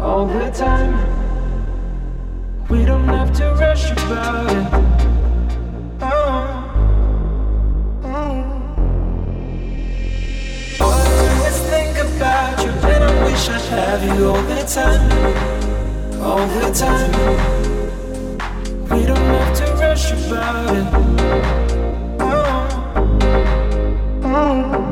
all the time. We don't have to rush about it. Oh. Oh. All I is think about you, and I wish I'd have you all the time, all the time. We don't have to rush about it. Oh. oh.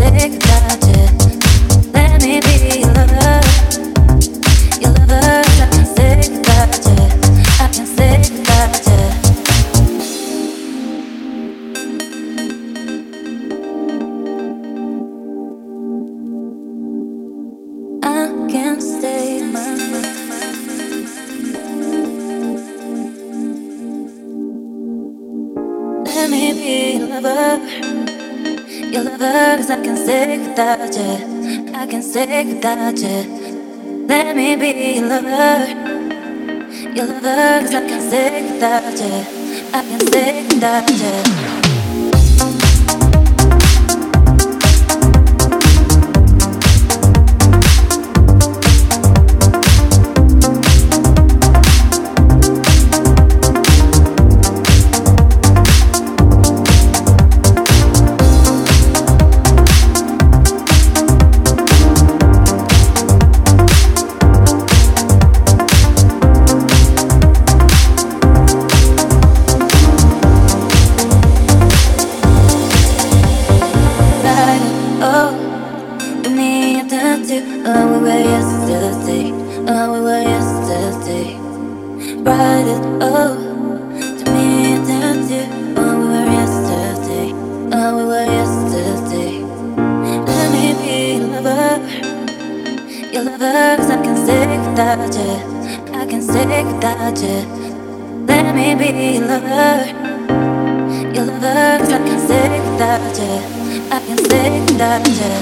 Oh. Without you. I can stick without you. Let me be your lover. Your lover, cause I can't stay without you. I can't without you. brought it to me and you oh, we were yesterday, when we were yesterday. Let me be your lover, your lover, I can stick without you, I can stick without you. Let me be your lover, your lover, I can stick without you, I can stick without you.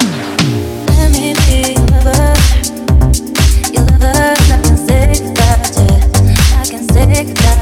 Let me be your lover. Can stay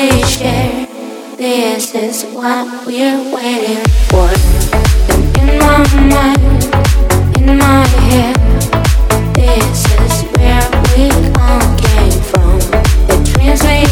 we share. This is what we're waiting for. In my mind, in my head, this is where we all came from. The dreams we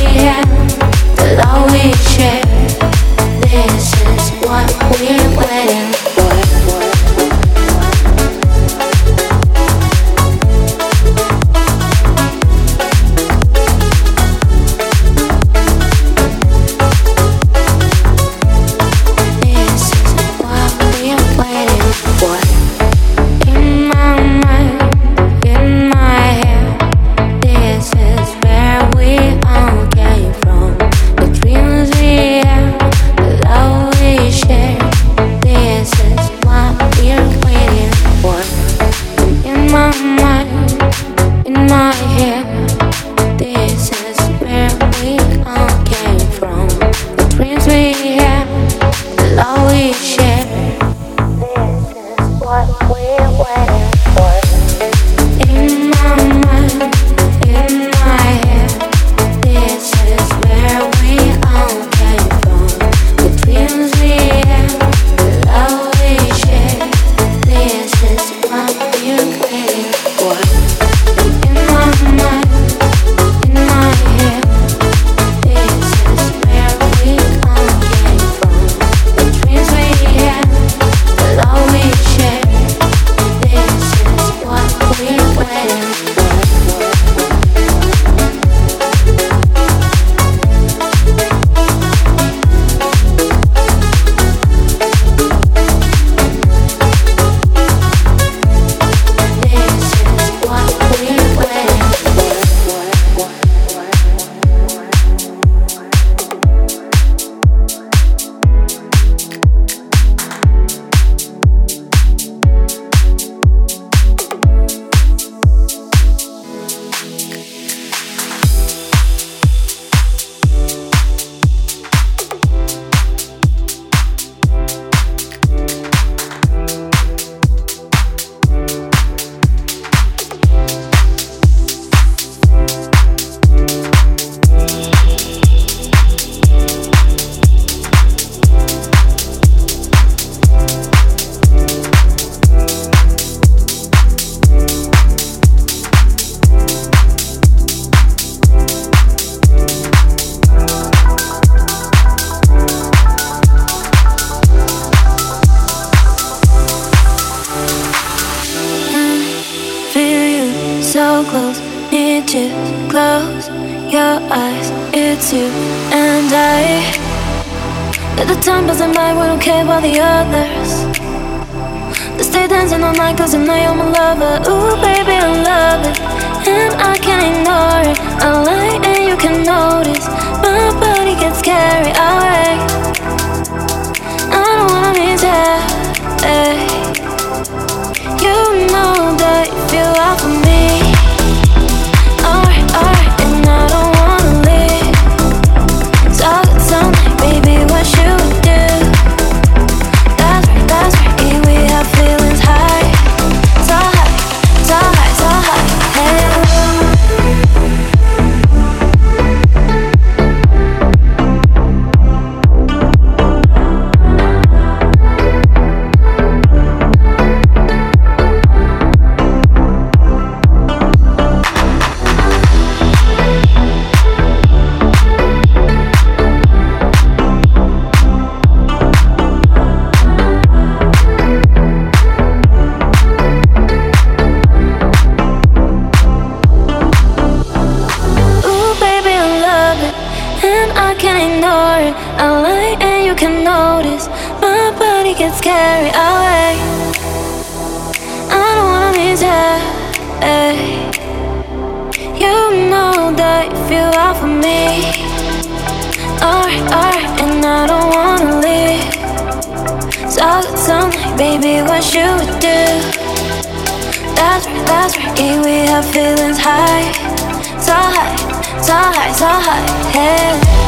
It's you and I. Let the time pass by, we don't care about the others. Let's stay dancing all night, cause I know you're my lover. Ooh, baby, I love it. And I can't ignore it. I lie and you can notice. Baby, what you would do. That's right, that's right, yeah, we have feelings high, so high, so high, so high.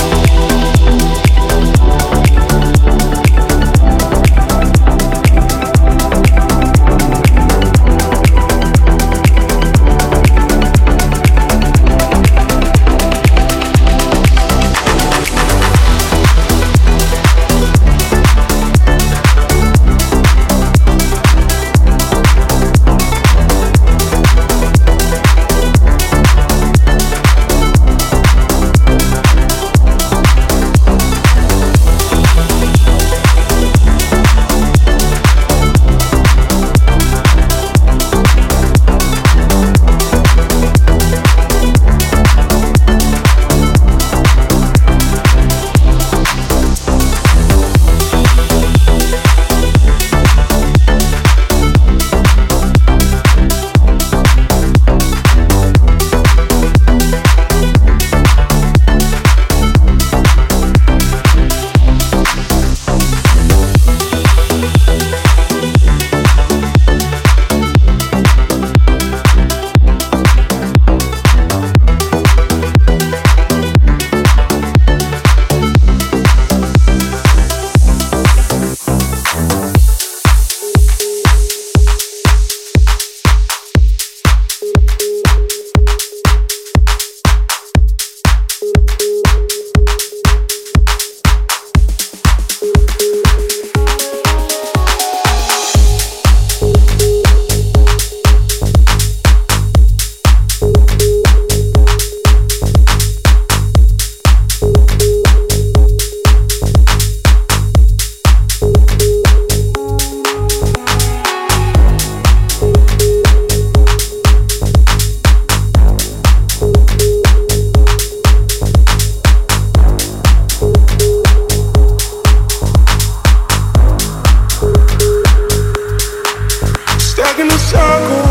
circle.